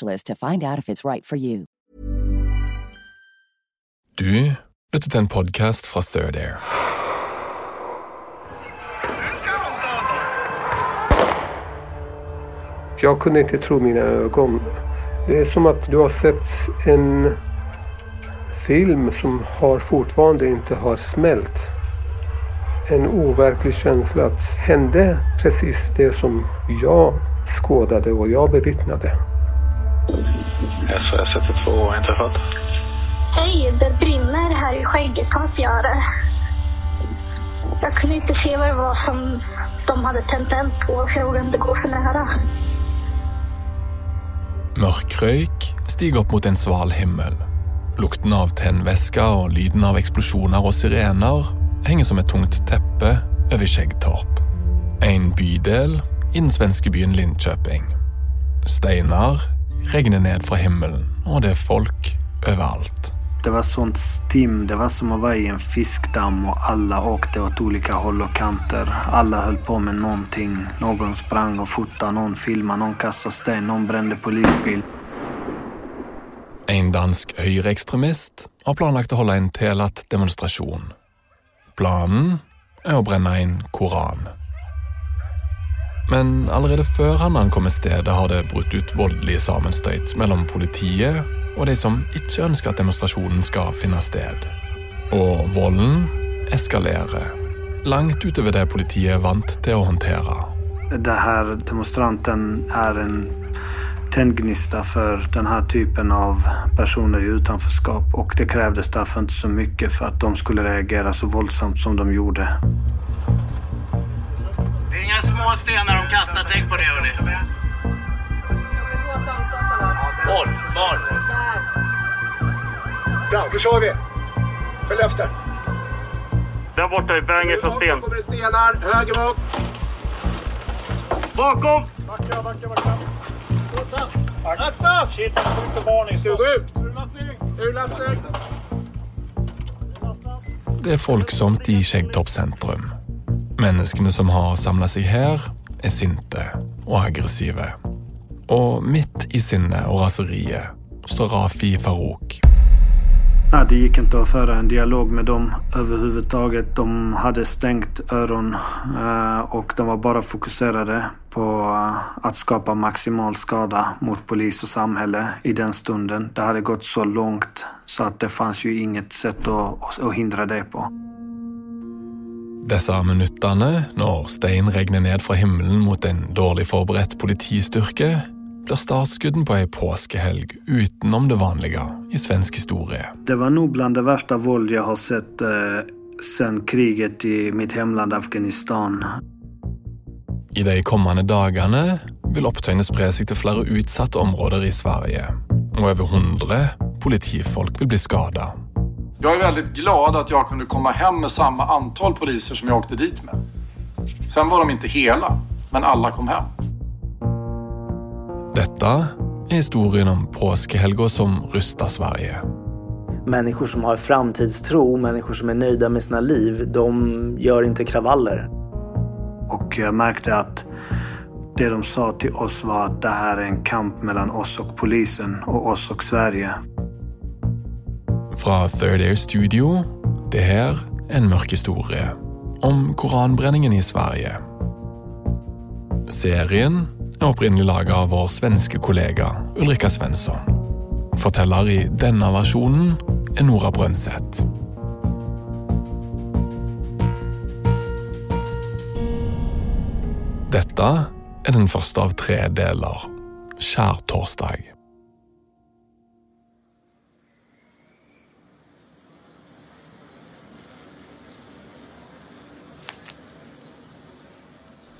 to find out if it's right for you. Du lytter til en podkast fra Third Air. Jag kunde inte tro mina ögon. Det är som att du har sett en film som har fortfarande inte har smält. En overklig känsla att hände precis det som jag skådade och jag bevittnade. SOS 112 inträffat. Hej, det brinner här i Skäggetorp gör det. Jag kunde inte se vad det var som de hade tänt eld på, för jag vågade inte gå för nära. Mørk røyk stiger opp mot en sval himmel. Lukten av tennvæske og lyden av eksplosjoner og sirener henger som et tungt teppe over Skjeggtorp. En bydel i den svenske byen Linköping. Steiner regner ned fra himmelen, og det er folk overalt. Det var sånt stim. Det var som att vara i en fiskdamm och alla åkte åt olika håll och kanter. Alla höll på med någonting. Någon sprang och fotade, någon filmade, någon kastade sten, någon brände polisbil. En dansk høyreekstremist har planlagt å holde en tillatt demonstrasjon. Planen er å brenne en koran. Men allerede før han ankommer stedet, har det brutt ut voldelige sammenstøyt mellom politiet og de som ikke ønsker at demonstrasjonen skal finne sted. Og volden eskalerer, langt utover det politiet er vant til å håndtere. Den här demonstranten är en tändgnista för den här typen av personer i utanförskap och det krävdes därför inte så mycket för att de skulle reagera så våldsamt som de gjorde. Det är inga små stenar de kastar, tänk på det hörni. Var? Var? Bra, då kör vi. Följ efter. Där borta i Bängers och sten. kommer det stenar. Höger bak. Bakom! Backa, backa, backa. Skjuta. Akta! Shit, skjutervarning. Gå ut. Urlastning. Urlastning. Det er folksomt i Skjeggtorp sentrum. Menneskene som har samla seg her, er sinte og aggressive. Og midt i sinnet og raseriet står Rafi Farouk. Nej, det gick inte att föra en dialog med dem överhuvudtaget. De hade stängt öron eh, och de var bara fokuserade på eh, att skapa maximal skada mot polis och samhälle i den stunden. Det hade gått så långt så att det fanns ju inget sätt att, att hindra det på. Disse minuttene, når stein regner ned fra himmelen mot en dårlig forberedt politistyrke, blir startskudden på ei påskehelg utenom det vanlige i svensk historie. Det var nog bland det värsta våld jag har sett eh, sen kriget i mitt hemland Afghanistan. I de kommende dagene vil opptøyene spre seg til flere utsatte områder i Sverige. Og over 100 politifolk vil bli skada. Jag är väldigt glad att jag kunde komma hem med samma antal poliser som jag åkte dit med. Sen var de inte hela, men alla kom hem. Dette är historien om påskehelger som rustar Sverige. Människor som har framtidstro, människor som är nöjda med sina liv, de gör inte kravaller. Och jag märkte att det de sa till oss var att det här är en kamp mellan oss och polisen och oss och Sverige. Från Third Air Studio, det här är en mörk historia om koranbränningen i Sverige. Serien är opprinnelig laga av vår svenske kollega Ulrika Svensson. Forteller i denna versjonen är Nora Brøndseth. Detta är den första av tre delar. Skjærtorsdag.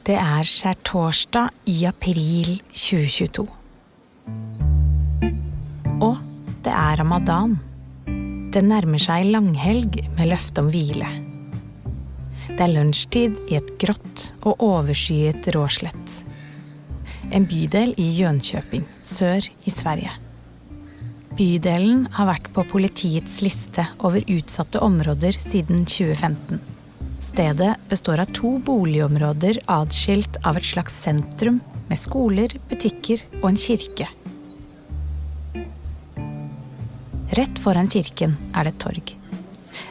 Det är skärtorsdag i april 2022. Och det är ramadan. Det närmar sig långhelg med löfte om vila. Det är lunchtid i ett grått och overskyet Råslätt. En bydel i Jönköping, söder i Sverige. Bydelen har varit på politiets lista över utsatta områden sedan 2015. Stedet består av to boligområder adskilt av et slags sentrum med skoler, butikker og en kirke. Rett foran kirken er det et torg.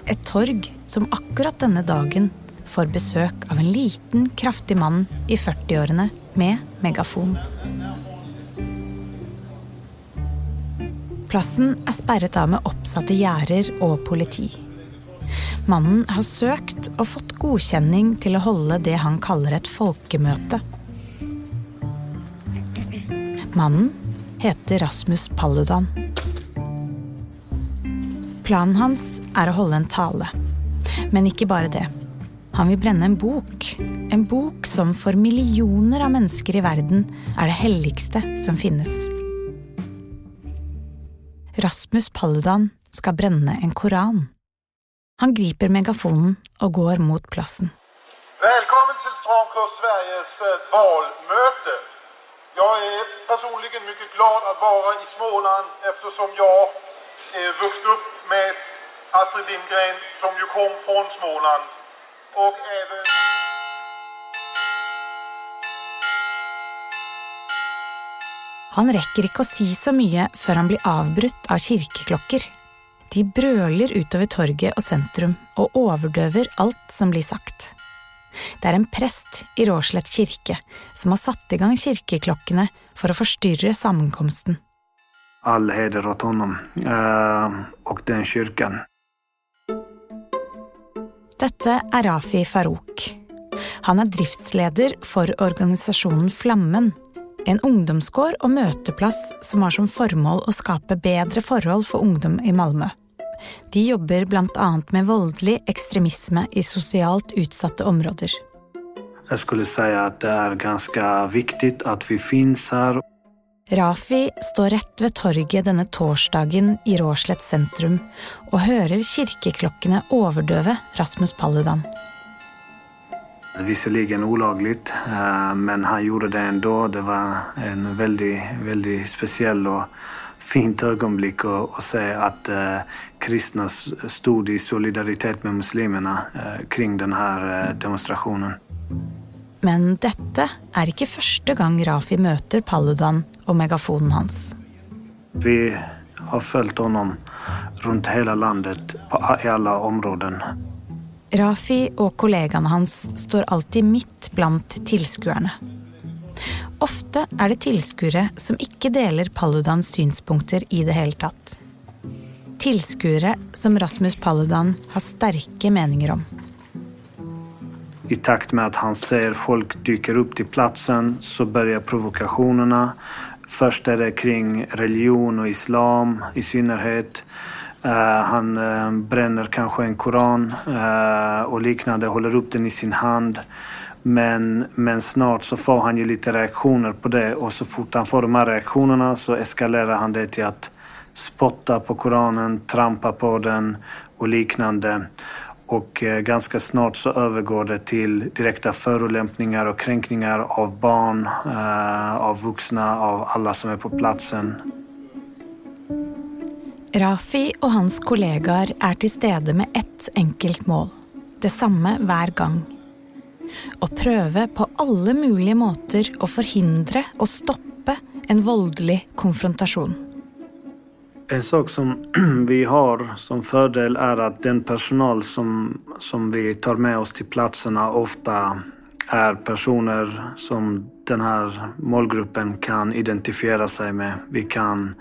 Et torg som akkurat denne dagen får besøk av en liten, kraftig mann i 40-årene med megafon. Plassen er sperret av med oppsatte gjerder og politi. Mannen har sökt och fått godkänning till att hålla det han kallar ett folkemöte. Mannen heter Rasmus Paludan. Planen hans är att hålla en tale. Men inte bara det. Han vill bränna en bok. En bok som för miljoner av människor i världen är det heligaste som finns. Rasmus Paludan ska bränna en koran. Han griper megafonen och går mot plassen. Välkommen till Stramkurs Sveriges eh, valmöte. Jag är personligen mycket glad att vara i Småland eftersom jag är vuxit upp med Astrid Lindgren som ju kom från Småland. Och även... Han rekker ikke å si så mye før han blir avbrutt av kirkeklokker. De brøler utover torget og sentrum og overdøver alt som blir sagt. Det er en prest i Råslett kirke som har satt i gang kirkeklokkene for å forstyrre sammenkomsten. All heder åt honom eh, och den kyrkan. Dette er Rafi Farouk. Han er driftsleder for organisasjonen Flammen, en ungdomsgård og møteplass som har som formål å skape bedre forhold for ungdom i Malmö. De jobber blant annet med voldelig ekstremisme i socialt utsatte områder. Jag skulle säga att det är ganska viktigt att vi finns här. Rafi står rett ved torget denne torsdagen i Råslett sentrum og hører kirkeklokkene overdøve Rasmus Paludan. Visserligen olagligt, eh, men han gjorde det ändå. Det var en väldigt, väldigt speciell och fint ögonblick att, se att eh, kristna stod i solidaritet med muslimerna eh, kring den här eh, demonstrationen. Men dette er ikke første gang Rafi møter Paludan og megafonen hans. Vi har följt honom runt hela landet på, i alla områden. Rafi og kollegaene hans står alltid midt blant tilskuerne. Ofte er det tilskuere som ikke deler Paludans synspunkter i det hele tatt. Tilskuere som Rasmus Paludan har sterke meninger om. I takt med att han ser folk dyker upp till platsen så börjar provokationerna. Först är det kring religion och islam i synnerhet. Uh, han uh, bränner kanske en koran uh, och liknande, håller upp den i sin hand. Men, men snart så får han ju lite reaktioner på det och så fort han får de här reaktionerna så eskalerar han det till att spotta på Koranen, trampa på den och liknande. Och eh, ganska snart så övergår det till direkta förolämpningar och kränkningar av barn, eh, av vuxna, av alla som är på platsen. Rafi och hans kollegor är till stede med ett enkelt mål. Detsamma varje gång och pröva på alla möjliga måter att förhindra och stoppa en våldlig konfrontation. En sak som vi har som fördel är att den personal som, som vi tar med oss till platserna ofta är personer som den här målgruppen kan identifiera sig med. Vi kan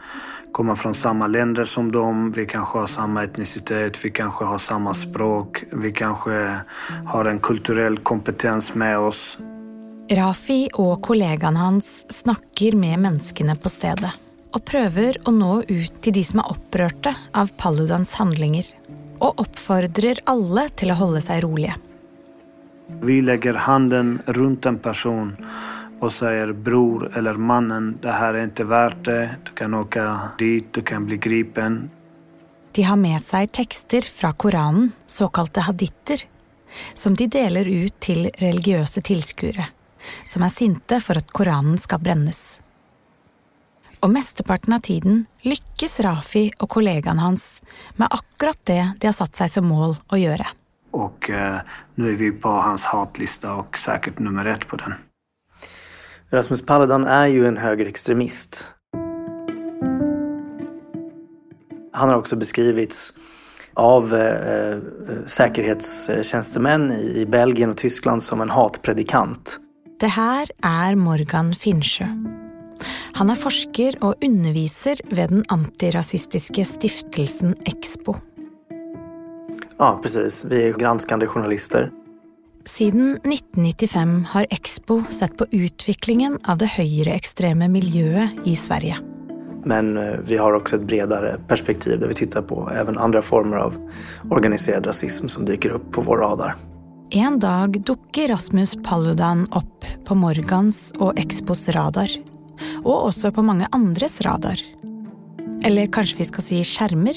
komma från samma länder som dem, vi kanske har samma etnicitet, vi kanske har samma språk, vi kanske har en kulturell kompetens med oss. Rafi och kollegan hans snackar med människorna på stället och prövar att nå ut till de som är upprörda av Paludans handlingar och uppfordrar alla till att hålla sig roliga. Vi lägger handen runt en person och säger bror eller mannen, det här är inte värt det. Du kan åka dit, du kan bli gripen. De har med sig texter från Koranen, så kallade haditer, som de delar ut till religiösa tillskuere, som är sinta för att Koranen ska brännas. Och mesteparten av tiden lyckas Rafi och kollegan hans med akkurat det de har satt sig som mål att göra. Och eh, nu är vi på hans hatlista och säkert nummer ett på den. Rasmus Paludan är ju en högerextremist. Han har också beskrivits av eh, säkerhetstjänstemän i Belgien och Tyskland som en hatpredikant. Det här är Morgan Finnsjö. Han är forskare och undervisar vid den antirasistiska stiftelsen Expo. Ja, precis. Vi är granskande journalister. Sedan 1995 har Expo sett på utvecklingen av det högerextrema miljöet i Sverige. Men eh, vi har också ett bredare perspektiv där vi tittar på även andra former av organiserad rasism som dyker upp på vår radar. En dag dukker Rasmus Paludan upp på Morgans och Expos radar. Och också på många andras radar. Eller kanske vi ska säga skärmar.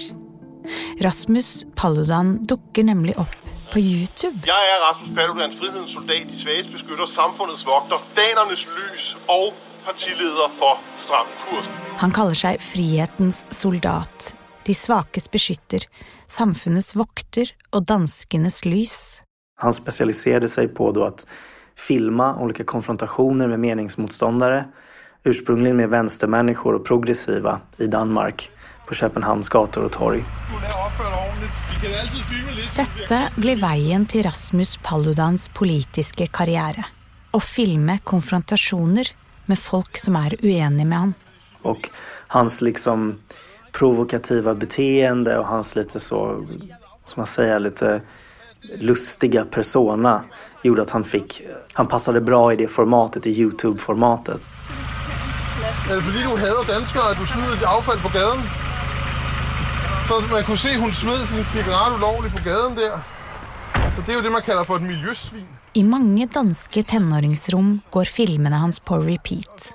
Rasmus Paludan dukker nämligen upp på Youtube. Jeg er Rasmus Paludan, frihedens soldat, de svages beskytter, samfundets vogter, danernes lys og partileder for Stram Kurs. Han kallar sig frihetens soldat, de svakes beskytter, samfunnets vokter och danskenes lys. Han specialiserade sig på då att filma olika konfrontationer med meningsmotståndare, ursprungligen med vänstermänniskor och progressiva i Danmark på Köpenhamns gator och torg. Detta blir vägen till Rasmus Paludans politiska karriär. Att filma konfrontationer med folk som är oeniga med honom. Och hans liksom provokativa beteende och hans lite så, som man säger, lite lustiga persona gjorde att han fick, han passade bra i det formatet, i Youtube-formatet. Er det fordi, du hader danskere, at du smider dit affald på gaden? Så man kunne se, hun smed sin cigaret ulovligt på gaden der. Så det er jo det, man kalder for et miljøsvin. I många danska tenåringsrom går filmerna hans på repeat.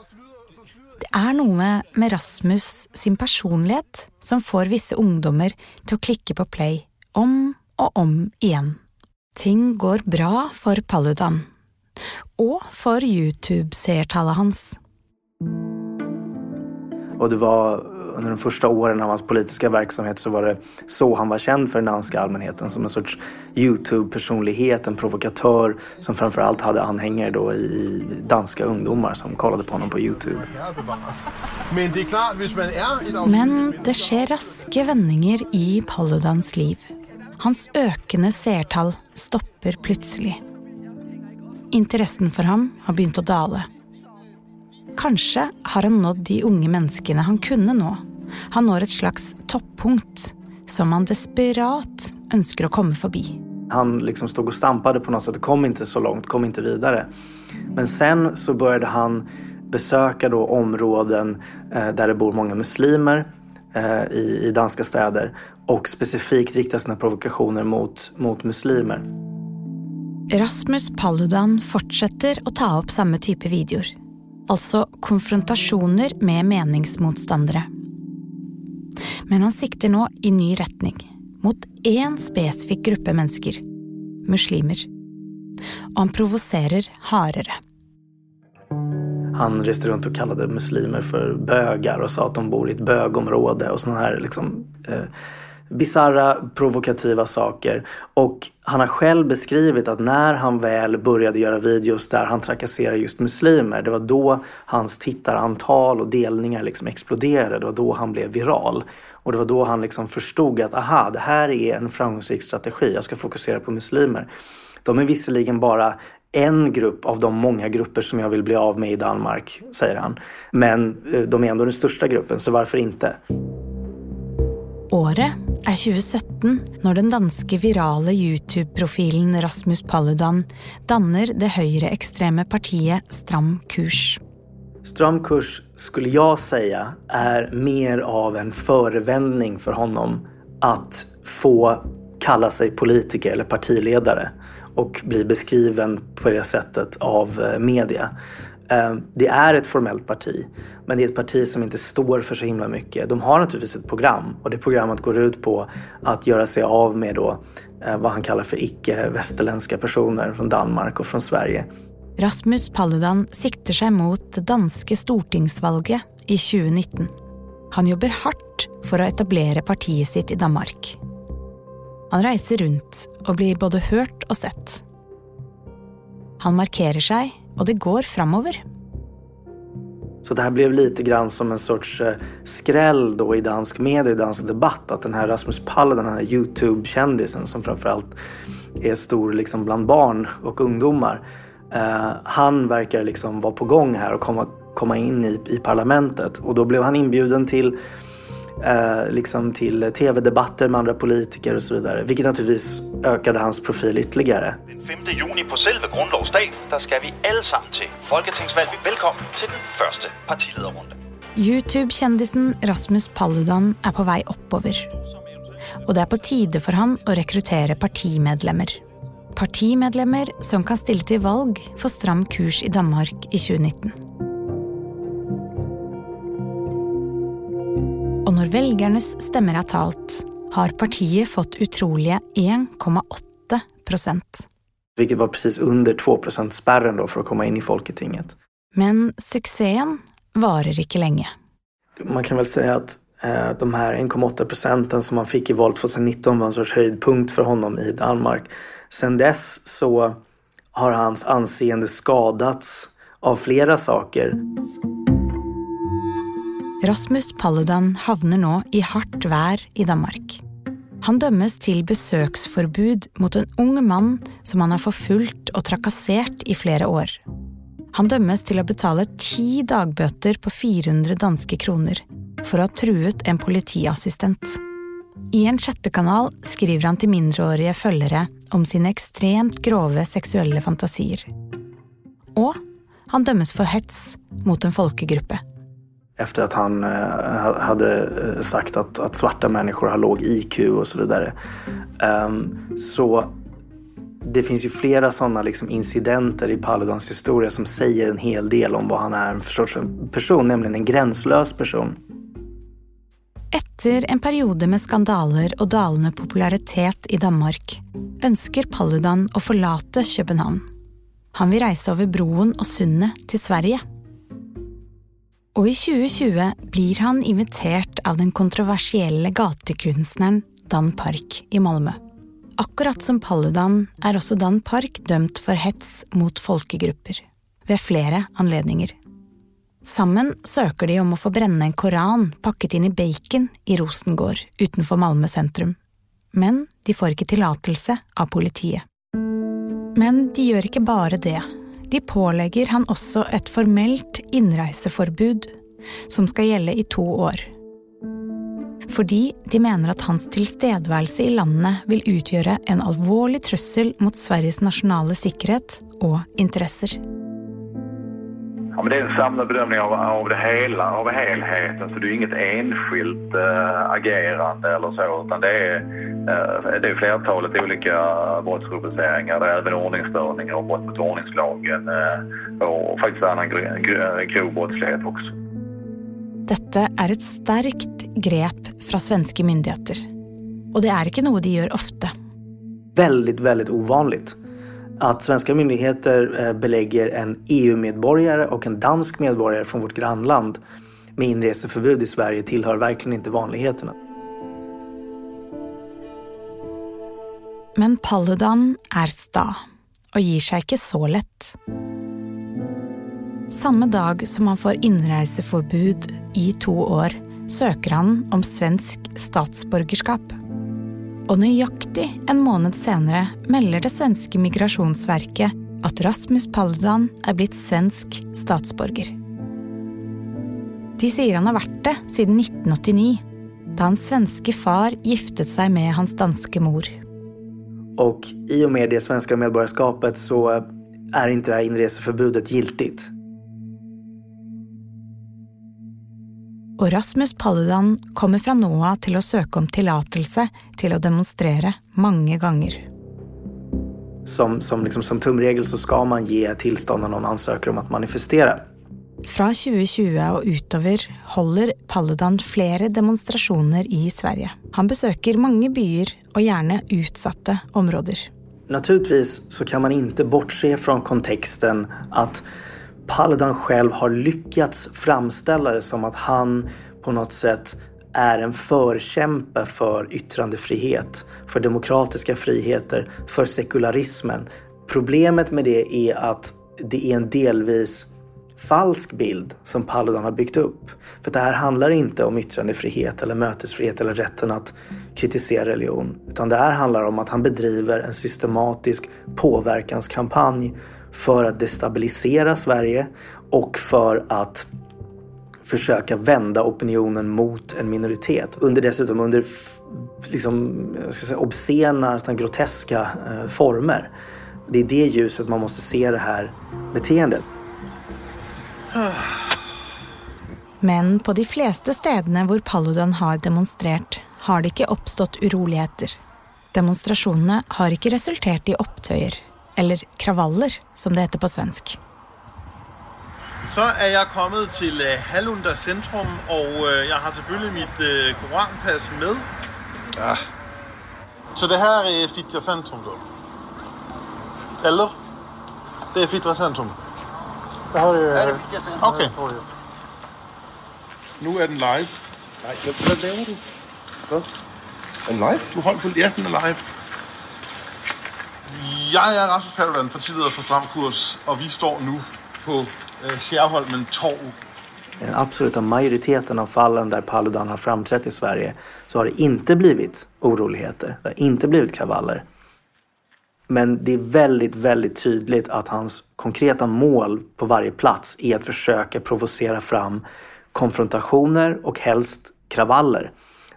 Det är något med Rasmus sin personlighet som får vissa ungdomar till att klicka på play om och om igen. Ting går bra för Paludan. Och för Youtube-seertallet hans. Och det var under de första åren av hans politiska verksamhet så var det så han var känd för den danska allmänheten. Som en sorts Youtube-personlighet, en provokatör som framförallt hade anhängare då i danska ungdomar som kollade på honom på Youtube. Men det är klart, hvis man er et Men det sker raske vändningar i Paludans liv. Hans ökande seertall stopper plötsligt. Interessen för ham har begynt att dala. Kanske har han nått de unga människorna han kunde nå. Han når ett slags toppunkt som han desperat önskar att komma förbi. Han liksom stod och stampade på något sätt, kom inte så långt, kom inte vidare. Men sen så började han besöka då områden eh, där det bor många muslimer eh, i, i danska städer och specifikt rikta sina provokationer mot, mot muslimer. Rasmus Paludan fortsätter att ta upp samma typ av videor. Alltså konfrontationer med meningsmotståndare. Men han siktar nu i ny riktning. mot en specifik grupp människor, muslimer. Och han provocerar harare. Han reste runt och kallade muslimer för bögar och sa att de bor i ett bögområde och sådana här liksom, eh, bisarra, provokativa saker. Och han har själv beskrivit att när han väl började göra videos där han trakasserar just muslimer, det var då hans tittarantal och delningar liksom exploderade. Det var då han blev viral. Och det var då han liksom förstod att aha, det här är en framgångsrik strategi. Jag ska fokusera på muslimer. De är visserligen bara en grupp av de många grupper som jag vill bli av med i Danmark, säger han. Men eh, de är ändå den största gruppen, så varför inte? Året är 2017 när den danske virale YouTube-profilen Rasmus Paludan danner det högerextrema partiet Stram kurs. Stram kurs skulle jag säga är mer av en förevändning för honom att få kalla sig politiker eller partiledare och bli beskriven på det sättet av eh, media. Ehm, det är ett formellt parti, men det är ett parti som inte står för så himla mycket. De har naturligtvis ett program och det programmet går ut på att göra sig av med då eh, vad han kallar för icke-västerländska personer från Danmark och från Sverige. Rasmus Paludan siktar sig mot det danske stortingsvalget i 2019. Han jobbar hårt för att etablera partiet sitt i Danmark. Han reser runt och blir både hört och sett. Han markerar sig och det går framåt. Så det här blev lite grann som en sorts eh, skräll då i dansk media, i dansk debatt. Att den här Rasmus Paludan, den här YouTube-kändisen som framförallt är stor liksom bland barn och ungdomar. Eh, han verkar liksom vara på gång här och komma, komma in i, i parlamentet. Och då blev han inbjuden till eh, liksom till tv-debatter med andra politiker och så vidare. Vilket naturligtvis ökade hans profil ytterligare. 5 juni på selve grundlovsdag, der ska vi allesammen till folketingsvalg. Välkommen till den första partiledarrundan. Youtube-kändisen Rasmus Paludan är på väg oppover. Og det är på tide för han att rekrytera partimedlemmar. Partimedlemmar som kan ställa till val for stram kurs i Danmark i 2019. Och när väljarnas stemmer er talt har partiet fått otroliga 1,8 procent. Vilket var precis under 2 spärren då för att komma in i Folketinget. Men succén varar inte länge. Man kan väl säga att eh, de här 1,8 procenten som han fick i valet 2019 var en sorts höjdpunkt för honom i Danmark. Sen dess så har hans anseende skadats av flera saker. Rasmus Paludan havner nå i hardt vær i Danmark. Han dømmes till besöksförbud mot en ung man som han har förföljt och trakasserat i flera år. Han dømmes til å betale ti dagbøter på 400 danska kronor för att ha truet en politiassistent. I en chattekanal skriver han till minderåriga följare om sina extremt grova sexuella fantasier. Och han döms för hets mot en folkgrupp. Efter att han eh, hade eh, sagt att, att svarta människor har låg IQ och så vidare. Um, så det finns ju flera sådana liksom incidenter i Paludans historia som säger en hel del om vad han är för sorts person, nämligen en gränslös person. Efter en period med skandaler och dalende popularitet i Danmark önskar Paludan att forlate København. Han vill resa över bron och sundet till Sverige. Och i 2020 blir han invitert av den kontroversiella gatukonstnären Dan Park i Malmö. Akkurat som Paludan är också Dan Park dömd för hets mot folkegrupper vid flera anledningar. Sammen söker de om att få bränna en koran pakket in i bacon i Rosengård utanför Malmö centrum. Men de får inte tillåtelse av politiet. Men de gör inte bara det. De pålägger han också ett formellt inreseförbud som ska gälla i två år. Fordi de menar att hans tilstedeværelse i landet vill utgöra en allvarlig trussel mot Sveriges nationella säkerhet och intressen. Ja, men det är en samlad bedömning av, av det hela, av helheten. Så det är inget enskilt äh, agerande eller så, utan det är, äh, det är flertalet olika brottsrubriceringar. Det är även ordningsstörningar och brott mot ordningslagen äh, och faktiskt annan grov brottslighet också. Detta är ett starkt grep från svenska myndigheter. Och det är inte något de gör ofta. Väldigt, väldigt ovanligt att svenska myndigheter eh, belägger en EU-medborgare och en dansk medborgare från vårt grannland med inreseförbud i Sverige tillhör verkligen inte vanligheterna. Men Paludan är sta och ger sig inte så lätt. Samma dag som han får inreseförbud i två år söker han om svensk statsborgerskap. Och nøyaktig en månad senare melder det svenska migrationsverket att Rasmus Paludan är blivit svensk statsborger. De säger han har varit det sedan 1989, då hans svenske far giftet sig med hans danske mor. Och i och med det svenska medborgarskapet så är inte det här inreseförbudet giltigt. Och Rasmus Paludan kommer från nå till att söka om tillåtelse till att demonstrera många gånger. Som, som, liksom, som tumregel så ska man ge tillstånd när någon ansöker om att manifestera. Från 2020 och utöver håller Paludan flera demonstrationer i Sverige. Han besöker många byar och gärna utsatta områden. Naturligtvis så kan man inte bortse från kontexten att Paludan själv har lyckats framställa det som att han på något sätt är en förkämpe för yttrandefrihet, för demokratiska friheter, för sekularismen. Problemet med det är att det är en delvis falsk bild som Paludan har byggt upp. För det här handlar inte om yttrandefrihet eller mötesfrihet eller rätten att kritisera religion. Utan det här handlar om att han bedriver en systematisk påverkanskampanj för att destabilisera Sverige och för att försöka vända opinionen mot en minoritet. Under dessutom under liksom, jag ska säga, obscena, groteska eh, former. Det är det ljuset man måste se det här beteendet. Men på de flesta städerna där Paludan har demonstrerat har det inte uppstått oroligheter. Demonstrationerna har inte resulterat i upptöjer, eller kravaller som det heter på svensk. Så är jag kommit till uh, Hallunda centrum och uh, jag har selvfølgelig mitt uh, koranpass med. Ja. Så det här är Fittja centrum då? Eller? Det är Fittja centrum? Det här är... Är det Fittja centrum? Okej. Okay. Nu är den live. Nej, vad laver du? Vad? En live? Du håller på... Ja, den är live. Jag är Rasmus Paludan, partiledare för Stram Kurs och vi står nu på øh, eh, Skärholmen torg. I den absoluta majoriteten av fallen där Paludan har framträtt i Sverige så har det inte blivit oroligheter. Det har inte blivit kravaller. Men det är väldigt, väldigt tydligt att hans konkreta mål på varje plats är att försöka provocera fram konfrontationer och helst kravaller.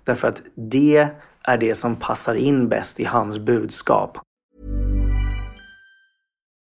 Därför att det är det som passar in bäst i hans budskap.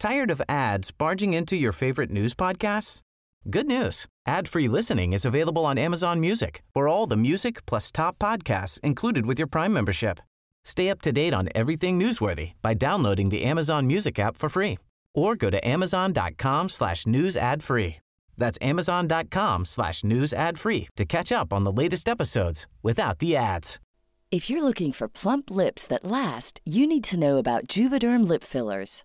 Tired of ads barging into your favorite news podcasts? Good news. Ad-free listening is available on Amazon Music for all the music plus top podcasts included with your Prime membership. Stay up to date on everything newsworthy by downloading the Amazon Music app for free or go to amazon.com slash news ad free. That's amazon.com slash news ad free to catch up on the latest episodes without the ads. If you're looking for plump lips that last, you need to know about Juvederm lip fillers.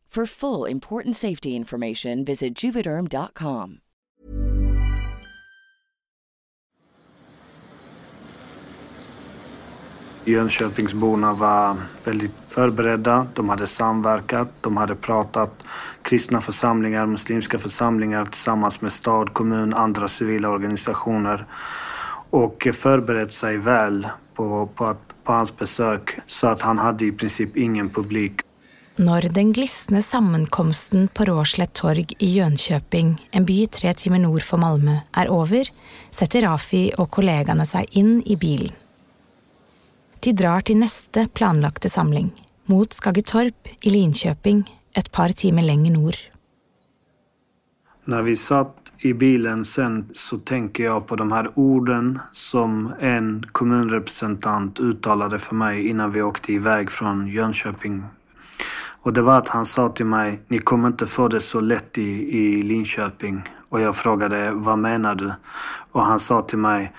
For full important safety information, visit juvederm.com. Jönköpingsborna var väldigt förberedda. De hade samverkat. De hade pratat kristna församlingar, muslimska församlingar tillsammans med stad, kommun, andra civila organisationer och förberett sig väl på, på, att, på hans besök så att han hade i princip ingen publik. Når den glisne sammenkomsten på Råslett torg i Jönköping, en by tre timer nord for Malmö, er over, setter Rafi og kollegaene seg inn i bilen. De drar til neste planlagte samling, mot Skaggetorp i Linköping, ett par timer längre nord. När vi satt i bilen sen så tänker jag på de här orden som en kommunrepresentant uttalade för mig innan vi åkte iväg från Jönköping. Och det var att han sa till mig, ni kommer inte få det så lätt i, i Linköping. Och jag frågade, vad menar du? Och han sa till mig,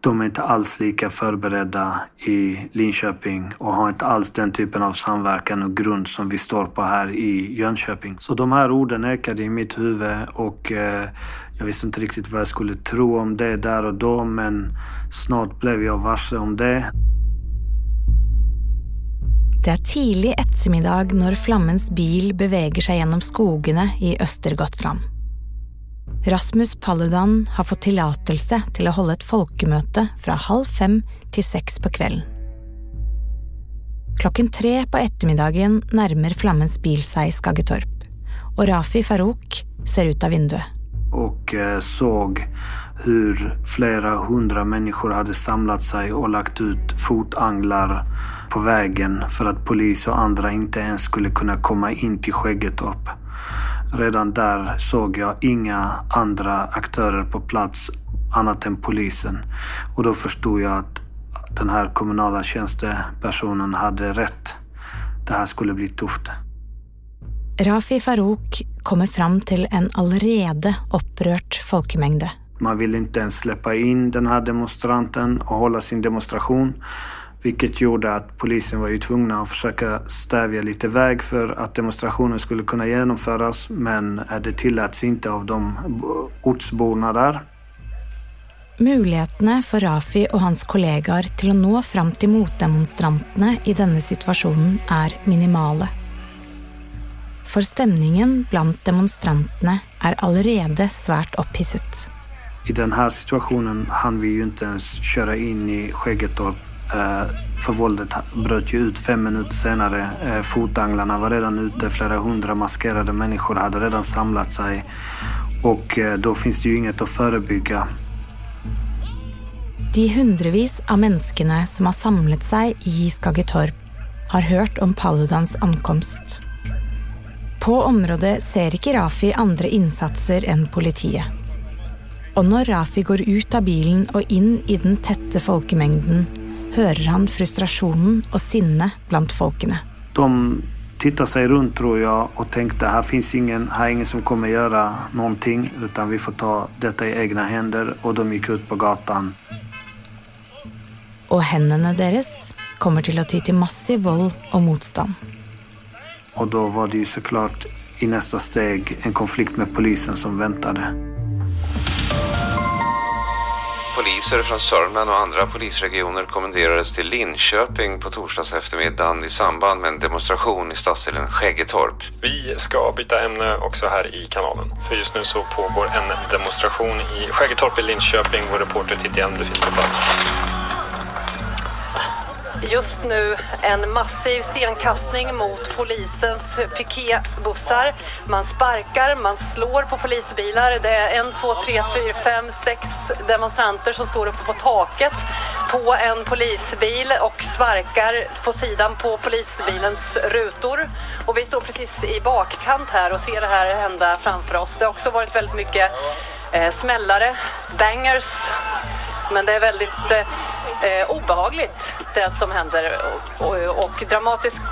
de är inte alls lika förberedda i Linköping och har inte alls den typen av samverkan och grund som vi står på här i Jönköping. Så de här orden ekade i mitt huvud och eh, jag visste inte riktigt vad jag skulle tro om det där och då men snart blev jag varse om det. Det är tidig ettermiddag när Flammens bil beveger sig genom skogarna i Östergötland. Rasmus Paludan har fått tillatelse till att hålla ett folkemøte från halv fem till sex på kvällen. Klockan tre på eftermiddagen närmar Flammens bil sig Skaggetorp, Och Rafi Farouk ser ut av vinduet. och eh, såg hur flera hundra människor hade samlat sig och lagt ut fotanglar på vägen för att polis och andra inte ens skulle kunna komma in till Skäggetorp. Redan där såg jag inga andra aktörer på plats annat än polisen. Och då förstod jag att den här kommunala tjänstepersonen hade rätt. Det här skulle bli tufft. Rafi Farouk kommer fram til en allerede opprørt folkemengde. Man ville inte ens släppa in den här demonstranten och hålla sin demonstration. Vilket gjorde att polisen var ju tvungna att försöka stävja lite väg för att demonstrationen skulle kunna genomföras. Men eh, det tilläts inte av de ortsborna där. Mulighetene for Rafi og hans kollegaer til å nå fram til motdemonstrantene i denne situasjonen er minimale. For stemningen blant demonstrantene er allerede svært opphisset. I den här situationen hann vi ju inte ens köra in i Skäggetorp Eh, för våldet bröt ju ut fem minuter senare. Eh, fotanglarna var redan ute, flera hundra maskerade människor hade redan samlat sig och eh, då finns det ju inget att förebygga. De hundrevis av människorna som har samlat sig i Skaggetorp, har hört om Paludans ankomst. På området ser inte Rafi andra insatser än politiet. Och när Rafi går ut av bilen och in i den täta folkmängden hører han frustrasjonen og sinnet blant folkene. De tittade sig runt tror jag och tänkte här finns ingen, här är ingen som kommer göra någonting utan vi får ta detta i egna händer och de gick ut på gatan. Og hendene deres kommer til å ty til massiv vold og motstand. Och då var det ju såklart i nästa steg en konflikt med polisen som väntade. Poliser från Sörmland och andra polisregioner kommenderades till Linköping på torsdags eftermiddagen i samband med en demonstration i stadsdelen Skäggetorp. Vi ska byta ämne också här i kanalen. För just nu så pågår en demonstration i Skäggetorp i Linköping. Vår reporter Titti Elmle finns på plats just nu en massiv stenkastning mot polisens piketbussar. Man sparkar, man slår på polisbilar. Det är en, två, tre, fyra, fem, sex demonstranter som står uppe på taket på en polisbil och sparkar på sidan på polisbilens rutor. Och vi står precis i bakkant här och ser det här hända framför oss. Det har också varit väldigt mycket eh, smällare, bangers, men det är väldigt eh, obehagligt det som händer och, och, och dramatiskt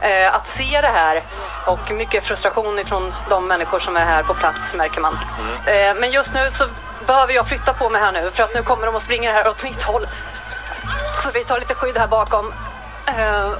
eh, att se det här och mycket frustration ifrån de människor som är här på plats märker man. Eh, men just nu så behöver jag flytta på mig här nu för att nu kommer de och springer här åt mitt håll. Så vi tar lite skydd här bakom. Eh,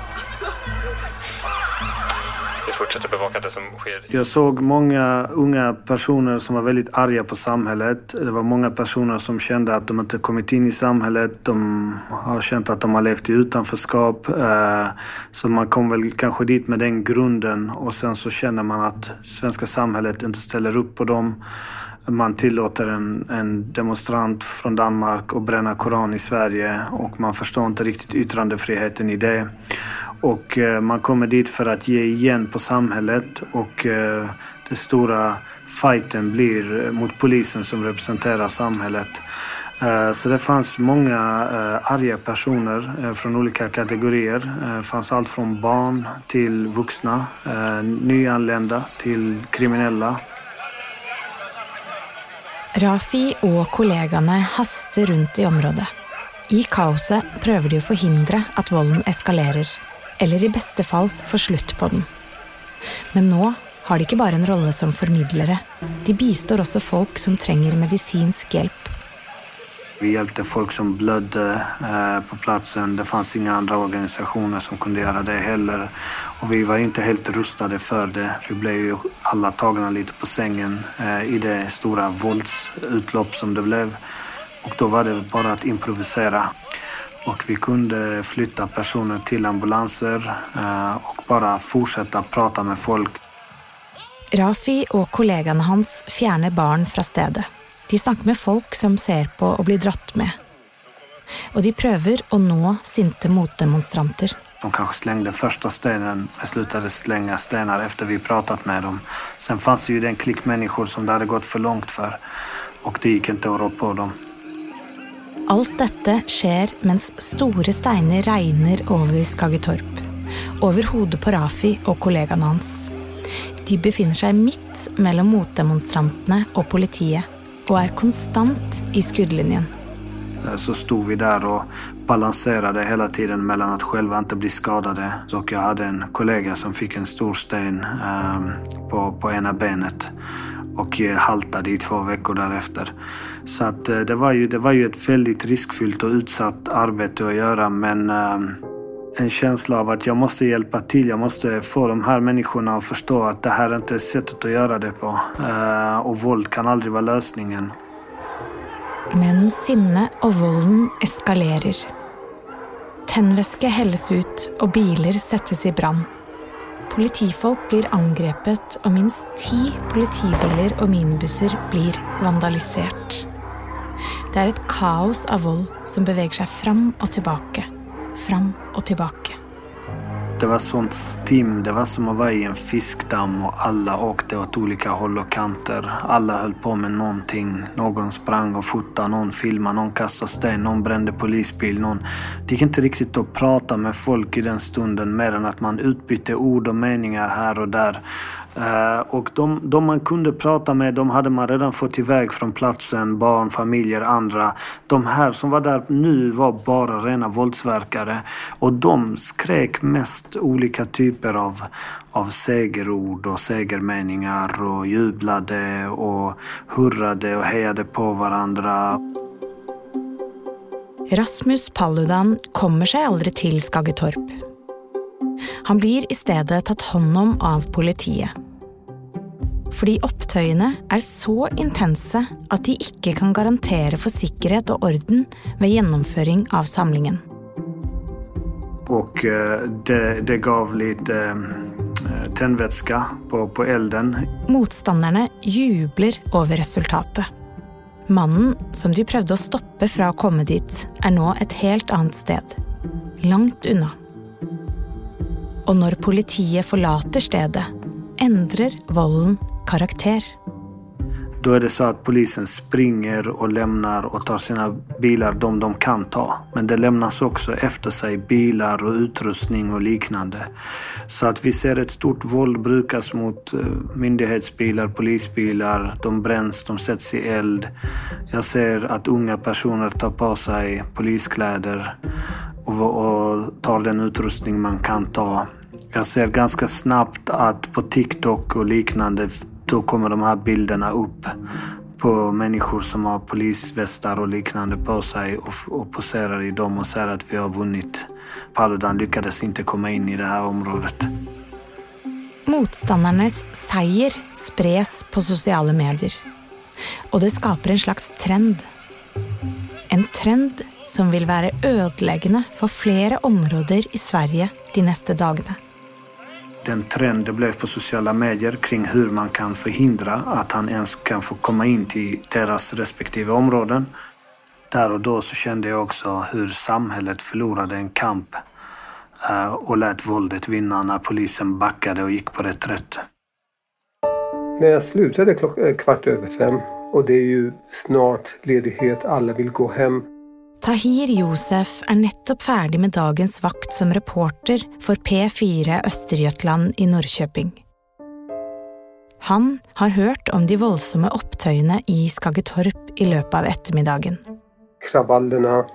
vi fortsätter bevaka det som sker. Jag såg många unga personer som var väldigt arga på samhället. Det var många personer som kände att de inte kommit in i samhället. De har känt att de har levt i utanförskap. Eh, så man kom väl kanske dit med den grunden och sen så känner man att svenska samhället inte ställer upp på dem. Man tillåter en, en demonstrant från Danmark att bränna Koran i Sverige och man förstår inte riktigt yttrandefriheten i det. Och eh, man kommer dit för att ge igen på samhället och eh, den stora fighten blir eh, mot polisen som representerar samhället. Så det fanns många arga personer från olika kategorier. Det fanns allt från barn till vuxna, nyanlända till kriminella. Rafi och kollegorna hastar runt i området. I kaoset försöker de å forhindre at volden eskalerer, eller i beste fall få slutt på den. Men nå har de ikke bare en rolle som formidlere, de bistår også folk som trenger medisinsk hjelp. Vi hjälpte folk som blödde eh, på platsen. Det fanns inga andra organisationer som kunde göra det heller. Och vi var inte helt rustade för det. Vi blev ju alla tagna lite på sängen eh, i det stora våldsutlopp som det blev. Och då var det bara att improvisera. Och vi kunde flytta personer till ambulanser eh, och bara fortsätta prata med folk. Rafi og kollegaene hans fjerner barn fra stedet. De snakker med folk som ser på og blir dratt med. Og de prøver å nå sinte motdemonstranter. De kanske slängde första stenen men slutade slänga stenar efter vi pratat med dem. Sen fanns det ju den klick människor som det hade gått för långt för. Och det gick inte att rå på dem. Alt dette skjer mens store steiner regner over Skaggetorp. Over hodet på Rafi og kollegan hans. De befinner seg midt mellom motdemonstrantene og politiet, og er konstant i skuddlinjen. Eh, så stod vi där och balanserade hela tiden mellan att själva inte bli skadade. Och jag hade en kollega som fick en stor sten eh, på, på ena benet och haltade i två veckor därefter. Så att, eh, det, var ju, det var ju ett väldigt riskfyllt och utsatt arbete att göra men eh, en känsla av att jag måste hjälpa till. Jag måste få de här människorna att förstå att det här inte är sättet att göra det på. Eh, och våld kan aldrig vara lösningen. Men sinne och våld eskalerar. Tändvätska hälls ut, och bilar sätts i brand. Politifolk blir angrepet, och minst tio politibilar och minibussar blir vandaliserade. Det är ett kaos av våld som beveger sig fram och tillbaka, fram och tillbaka. Det var sånt stim. Det var som att vara i en fiskdamm och alla åkte åt olika håll och kanter. Alla höll på med någonting. Någon sprang och fotade, någon filmade, någon kastade sten, någon brände polisbil. Någon... Det gick inte riktigt att prata med folk i den stunden mer än att man utbytte ord och meningar här och där. Eh, och de, de man kunde prata med, de hade man redan fått iväg från platsen. Barn, familjer, andra. De här som var där nu var bara rena våldsverkare. Och de skrek mest olika typer av, av segerord och segermeningar och jublade och hurrade och hejade på varandra. Rasmus Paludan kommer sig aldrig till Skaggetorp. Han blir i stedet tatt hånd om av politiet. Fordi opptøyene er så intense at de ikke kan garantere for sikkerhet og orden ved gjennomføring av samlingen. Och eh, det, det gav lite eh, tändvätska på, på elden. Motstanderne jubler over resultatet. Mannen som de prøvde å stoppe fra å komme dit, er nå et helt annet sted. langt unna. Og når politiet forlater stedet, endrer volden karakter. Då är det så att polisen springer och lämnar och tar sina bilar, de de kan ta. Men det lämnas också efter sig bilar och utrustning och liknande. Så att vi ser ett stort våld brukas mot eh, myndighetsbilar, polisbilar. De bränns, de sätts i eld. Jag ser att unga personer tar på sig poliskläder och, och tar den utrustning man kan ta. Jag ser ganska snabbt att på TikTok och liknande då kommer de här bilderna upp på människor som har polisvästar och liknande på sig och, och poserar i dem och säger att vi har vunnit. Paludan lyckades inte komma in i det här området. Motståndarnas seger spreds på sociala medier. Och det skapar en slags trend. En trend som vill vara ödeläggande för flera områden i Sverige de nästa dagarna den trend det blev på sociala medier kring hur man kan förhindra att han ens kan få komma in till deras respektive områden. Där och då så kände jag också hur samhället förlorade en kamp eh, och lät våldet vinna när polisen backade och gick på reträtt. När jag slutade klockan eh, kvart över fem och det är ju snart ledighet, alla vill gå hem Tahir Josef är nettopp färdig med dagens vakt som reporter för P4 Östergötland i Norrköping. Han har hört om de våldsamma upptöjene i Skaggetorp i löpet av eftermiddagen. Kravallerna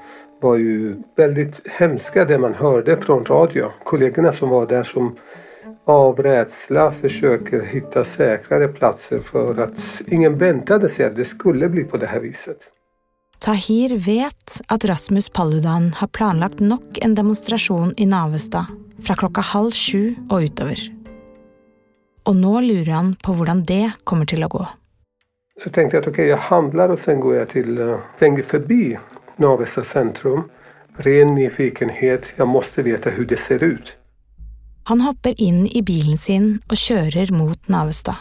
var ju väldigt hemska det man hörde från radio. Kollegorna som var där som av rädsla försöker hitta säkrare platser för att ingen väntade sig att det skulle bli på det här viset. Tahir vet att Rasmus Paludan har planlagt nok en demonstration i Navestad från klockan halv sju och utöver. Och nu lurar han på hur det kommer till att gå. Jag tänkte att okej, okay, jag handlar och sen går jag till, uh, förbi Navestad centrum. Ren nyfikenhet, jag måste veta hur det ser ut. Han hoppar in i bilen sin och kör mot Navestad.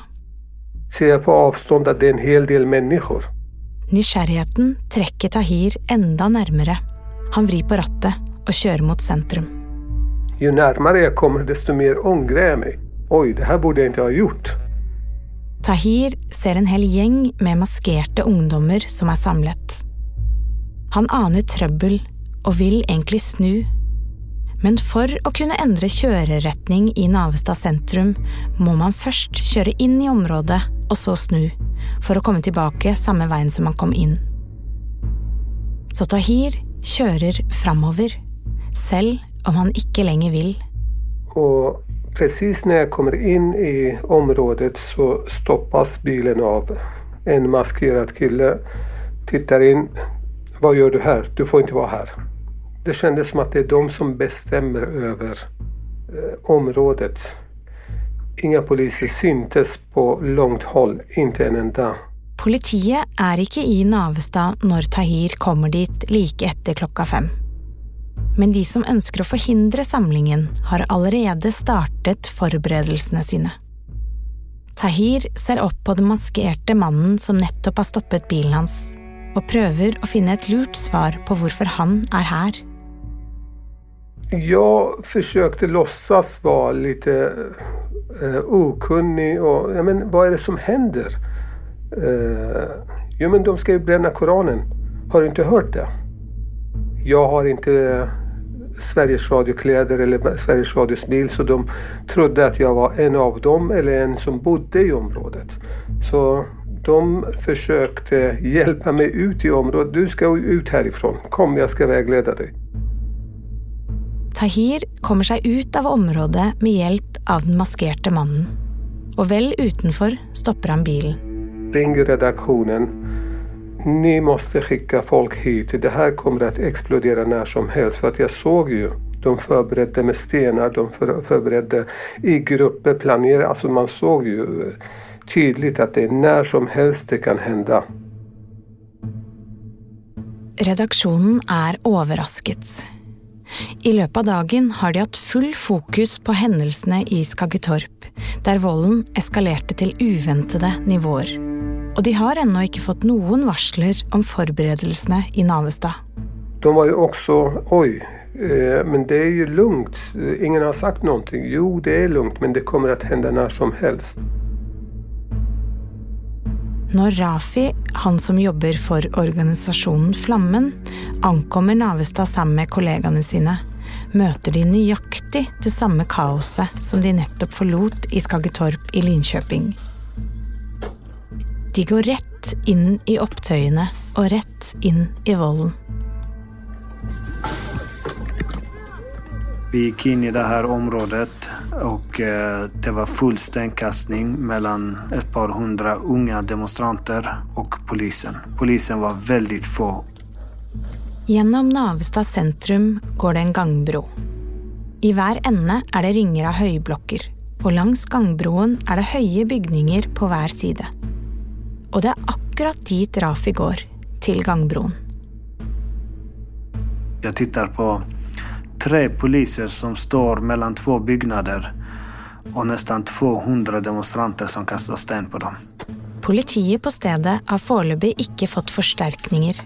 Ser jag på avstånd att det är en hel del människor. Nysgjerrigheten trekker Tahir enda närmare. Han vrir på rattet och kör mot centrum. Ju närmare jag kommer desto mer ångrar jag mig. Oj, det här borde jag inte ha gjort. Tahir ser en hel gäng med maskerade ungdomar som är samlat. Han anar trubbel och vill egentligen snu. Men för att kunna ändra körretning i Navestad centrum må man först köra in i området och så snu för att komma tillbaka samma väg som man kom in. Så Tahir kör framåt, själv om han inte längre vill. Och precis när jag kommer in i området så stoppas bilen av en maskerad kille. Tittar in. Vad gör du här? Du får inte vara här. Det kändes som att det är de som bestämmer över eh, området. Inga poliser syntes på långt håll, inte en enda. Politiet är inte i Navestad när Tahir kommer dit lika efter klockan fem. Men de som önskar att förhindra samlingen har allerede startat förberedelserna sina. Tahir ser upp på den maskerade mannen som nettopp har stoppat bilen hans och prövar att finna ett lurt svar på varför han är här. Jag försökte låtsas vara lite eh, okunnig och ja, men vad är det som händer? Eh, jo men de ska ju bränna Koranen. Har du inte hört det? Jag har inte eh, Sveriges Radio-kläder eller Sveriges Radios bil så de trodde att jag var en av dem eller en som bodde i området. Så de försökte hjälpa mig ut i området. Du ska ut härifrån. Kom, jag ska vägleda dig. Tahir kommer sig ut av området med hjälp av den maskerade mannen. Och väl utanför stoppar han bilen. Ring redaktionen. Ni måste skicka folk hit. Det här kommer att explodera när som helst. För att jag såg ju. De förberedde med stenar, de förberedde i grupper, planerade. Alltså man såg ju tydligt att det är när som helst det kan hända. Redaktionen är överraskad. I løpet av dagen har de hatt full fokus på hendelsene i Skaggetorp, der volden eskalerte til uventede nivåer. Og de har ennå ikke fått noen varsler om forberedelsene i Navestad. De var ju også Oi, Eh, men det är ju lugnt. Ingen har sagt någonting. Jo, det är lugnt, men det kommer att hända när som helst. Når Rafi, han som jobber for organisasjonen Flammen, ankommer Navestad sammen med kollegaene sine, møter de nøyaktig det samme kaoset som de nettopp forlot i Skaggetorp i Linköping. De går rett inn i opptøyene og rett inn i volden. Vi gick in i det här området och eh, det var full stenkastning mellan ett par hundra unga demonstranter och polisen. Polisen var väldigt få. Gjennom Navestad sentrum går det en gangbro. I hver ende er det ringer av høyblokker, og langs gangbroen er det høye bygninger på hver side. Og det er akkurat dit Rafi går, til gangbroen. Jag tittar på tre poliser som står mellan två byggnader och nästan 200 demonstranter som kastar sten på dem. Politiet på stedet har foreløpig inte fått förstärkningar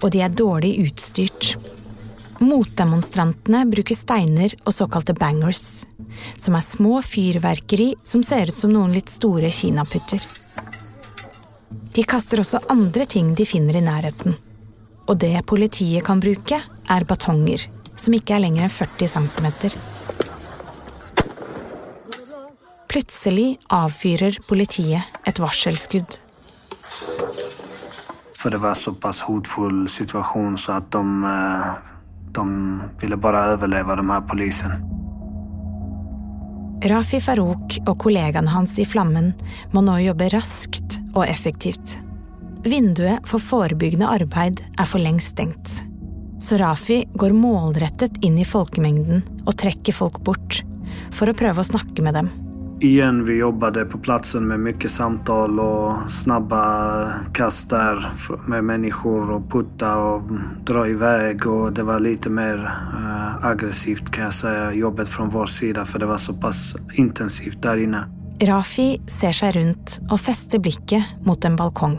och de är dåligt utstyrt. Motdemonstrantene bruker steiner så kallade bangers, som är små fyrverkeri som ser ut som noen litt store kinaputter. De kastar också andra ting de finner i närheten. Och det politiet kan bruke, är batonger, som ikke er lenger enn 40 cm. Plutselig avfyrer politiet et varselskudd. För det var så pass hotfull situation så att de, eh, de ville bara överleva de här polisen. Rafi Farouk og kollegaen hans i Flammen må nå jobbe raskt og effektivt. Vinduet for forebyggende arbeid er for lengst stengt. Så Rafi går målrettet inn i folkemengden og trekker folk bort, for å prøve å snakke med dem. Igen, vi jobbade på platsen med mycket samtal och snabba kast där med människor och putta och dra iväg. Och det var lite mer eh, aggressivt kan jag säga, jobbet från vår sida för det var så pass intensivt där inne. Rafi ser seg rundt og fester blikket mot en balkong.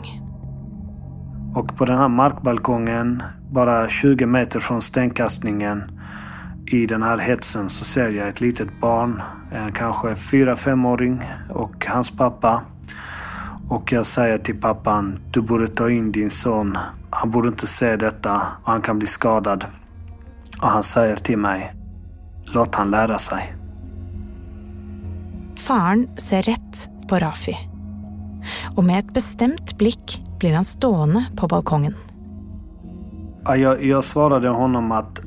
Och på den här markbalkongen, bara 20 meter från stenkastningen, i den här hetsen så ser jag ett litet barn, en kanske fyra femåring och hans pappa. Och jag säger till pappan, du borde ta in din son. Han borde inte se detta och han kan bli skadad. Och han säger till mig, låt han lära sig. Faren ser rätt på Rafi. Och med ett bestämt blick blir han stående på balkongen. Jag, jag svarade honom att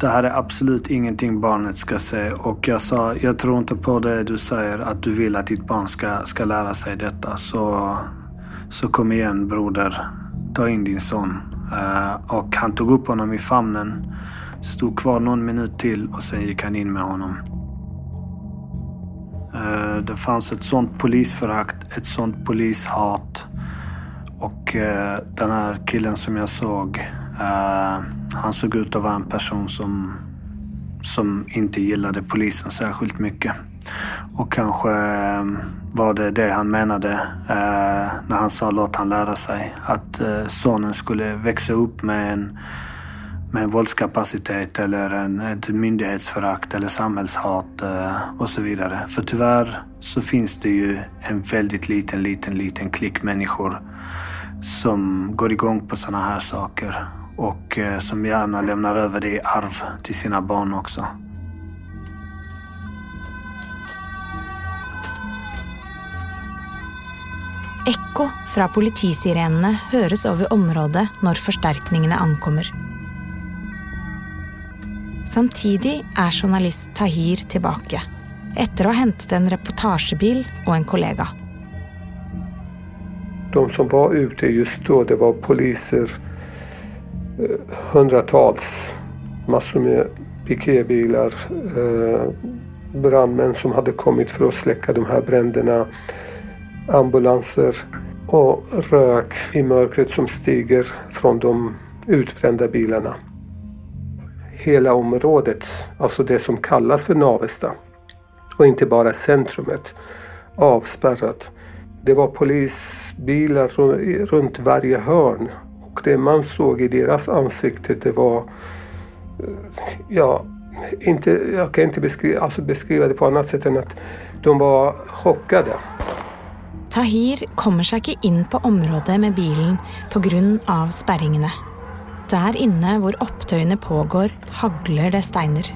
det här är absolut ingenting barnet ska se och jag sa, jag tror inte på det du säger att du vill att ditt barn ska, ska lära sig detta. Så, så kom igen broder, ta in din son. Uh, och han tog upp honom i famnen, stod kvar någon minut till och sen gick han in med honom. Uh, det fanns ett sånt polisförakt, ett sånt polishat. Och eh, den här killen som jag såg, eh, han såg ut att vara en person som, som inte gillade polisen särskilt mycket. Och kanske eh, var det det han menade eh, när han sa låt han lära sig. Att eh, sonen skulle växa upp med en, med en våldskapacitet eller en, ett myndighetsförakt eller samhällshat eh, och så vidare. För tyvärr så finns det ju en väldigt liten, liten, liten klick människor som går igång på sådana här saker och eh, som gärna lämnar över det i arv till sina barn också. Ekko fra politisirenene høres over området når forsterkningene ankommer. Samtidig er journalist Tahir tilbake, etter å ha hentet en reportasjebil og en kollega. De som var ute just då, det var poliser, eh, hundratals, massor med piketbilar, eh, brandmän som hade kommit för att släcka de här bränderna, ambulanser och rök i mörkret som stiger från de utbrända bilarna. Hela området, alltså det som kallas för Navesta och inte bara centrumet, avspärrat. Det var polisbilar runt varje hörn och det man såg i deras ansikte det var eh, ja, inte, jag kan inte beskriva, alltså beskriva det på annat sätt än att de var chockade. Tahir kommer sig inte in på området med bilen på grund av spärringarna. Där inne, hvor opptøyene pågår, hagler det steiner.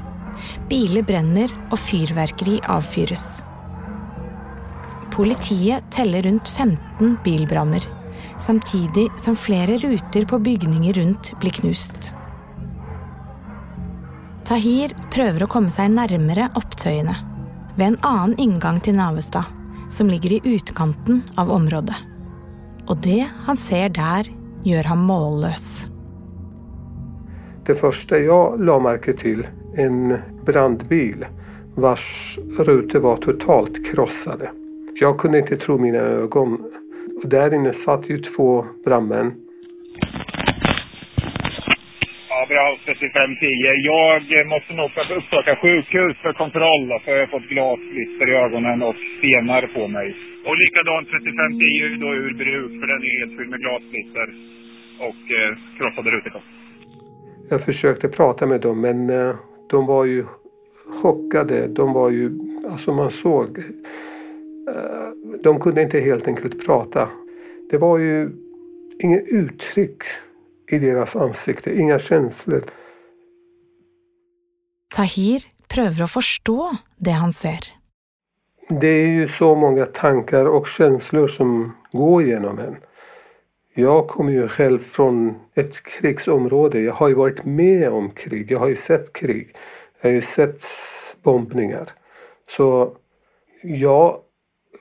Biler bränner och fyrverkeri avfyres. Politiet teller rundt 15 bilbranner, samtidigt som flera rutor på bygninger rundt blir knust. Tahir prøver å komme seg nærmere opptøyene ved en annen inngang til Navestad, som ligger i utkanten av området. Och det han ser där gör han mållös. Det första jag la märke till, en brandbil vars rutor var totalt krossade. Jag kunde inte tro mina ögon. Och där inne satt ju två brandmän. Ja, bra 3510. Jag måste nog uppsöka sjukhus för kontroll för jag har fått glassplitter i ögonen och stenar på mig. Och likadant 3510 är då ur bruk för den är helt fylld med glassplitter och eh, krossade rutor. Jag försökte prata med dem men eh, de var ju chockade. De var ju, alltså man såg, de kunde inte helt enkelt prata. Det var ju inget uttryck i deras ansikte, inga känslor. Tahir prövar att förstå det han ser. Det är ju så många tankar och känslor som går genom en. Jag kommer ju själv från ett krigsområde. Jag har ju varit med om krig. Jag har ju sett krig. Jag har ju sett bombningar. Så jag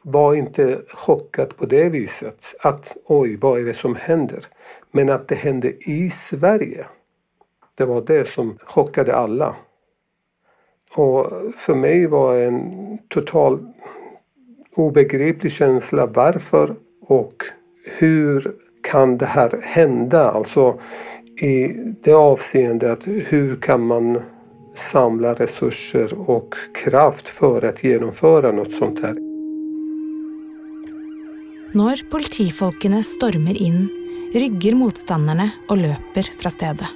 var inte chockad på det viset. Att oj, vad är det som händer? Men att det hände i Sverige. Det var det som chockade alla. Och för mig var det en total obegriplig känsla varför och hur kan det här hända? Alltså i det avseendet, hur kan man samla resurser och kraft för att genomföra något sånt här? När politifolkene stormer in rygger motståndarna och löper från stället.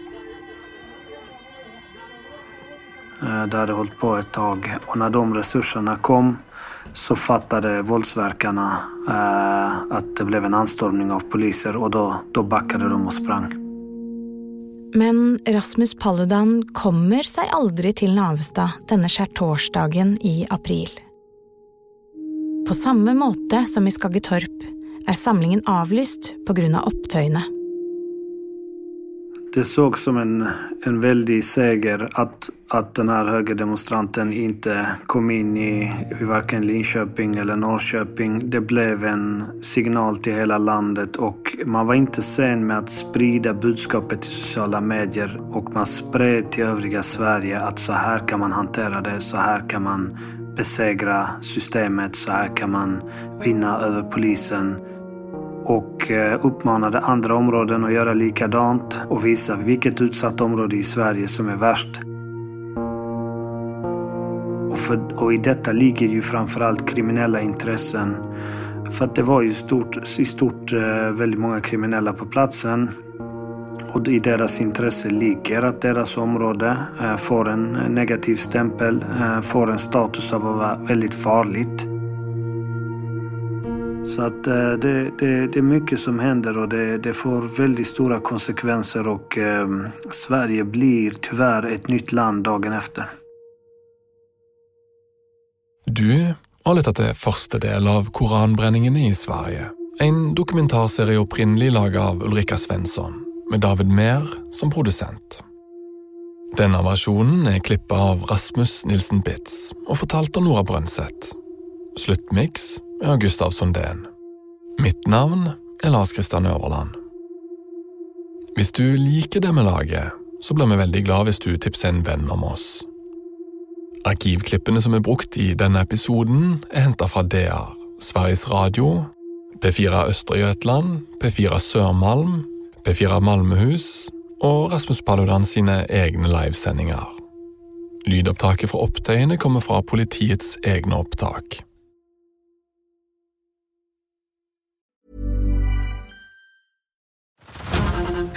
Det hade hållit på ett tag och när de resurserna kom så fattade våldsverkarna eh, att det blev en anstormning av poliser och då, då backade de och sprang. Men Rasmus Paludan kommer sig aldrig till Navestad denna skärtorsdagen i april. På samma måte som i Skaggetorp är samlingen avlyst på grund av opptøyene. Det såg som en, en väldig seger att, att den här högerdemonstranten inte kom in i, i varken Linköping eller Norrköping. Det blev en signal till hela landet och man var inte sen med att sprida budskapet i sociala medier och man spred till övriga Sverige att så här kan man hantera det, så här kan man besegra systemet, så här kan man vinna över polisen och eh, uppmanade andra områden att göra likadant och visa vilket utsatt område i Sverige som är värst. Och, för, och i detta ligger ju framförallt kriminella intressen. För att det var ju stort, i stort eh, väldigt många kriminella på platsen. Och i deras intresse ligger att deras område eh, får en negativ stämpel, eh, får en status av att vara väldigt farligt. Så att eh, det, det, det, är mycket som händer och det, det får väldigt stora konsekvenser och eh, Sverige blir tyvärr ett nytt land dagen efter. Du har lyttet til første del av koranbrenningene i Sverige. En dokumentarserie opprinnelig laget av Ulrika Svensson, med David Mehr som produsent. Denne versjonen er klippa av Rasmus Nilsen Bitz og fortalt av Nora Brønseth. Sluttmiks er Gustav Sundén. Mitt navn er Lars Kristian Øverland. Hvis du liker det vi lager, så blir vi veldig glad hvis du tipser en venn om oss. Arkivklippene som er brukt i denne episoden, er henta fra DR, Sveriges Radio, P4 Østre Götland, P4 Sørmalm, P4 Malmehus og Rasmus Paludan sine egne livesendinger. Lydopptaket fra opptøyene kommer fra politiets egne opptak.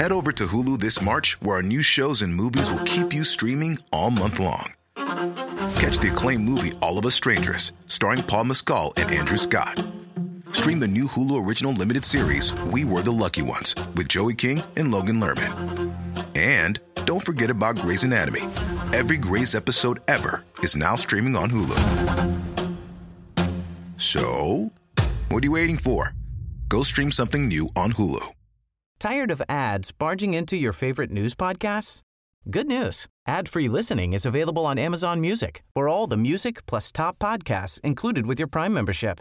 Head over to Hulu this March, where our new shows and movies will keep you streaming all month long. Catch the acclaimed movie All of Us Strangers, starring Paul Mescal and Andrew Scott. Stream the new Hulu original limited series We Were the Lucky Ones with Joey King and Logan Lerman. And don't forget about Grey's Anatomy. Every Grey's episode ever is now streaming on Hulu. So, what are you waiting for? Go stream something new on Hulu. Tired of ads barging into your favorite news podcasts? Good news. Ad-free listening is available on Amazon Music for all the music plus top podcasts included with your Prime membership.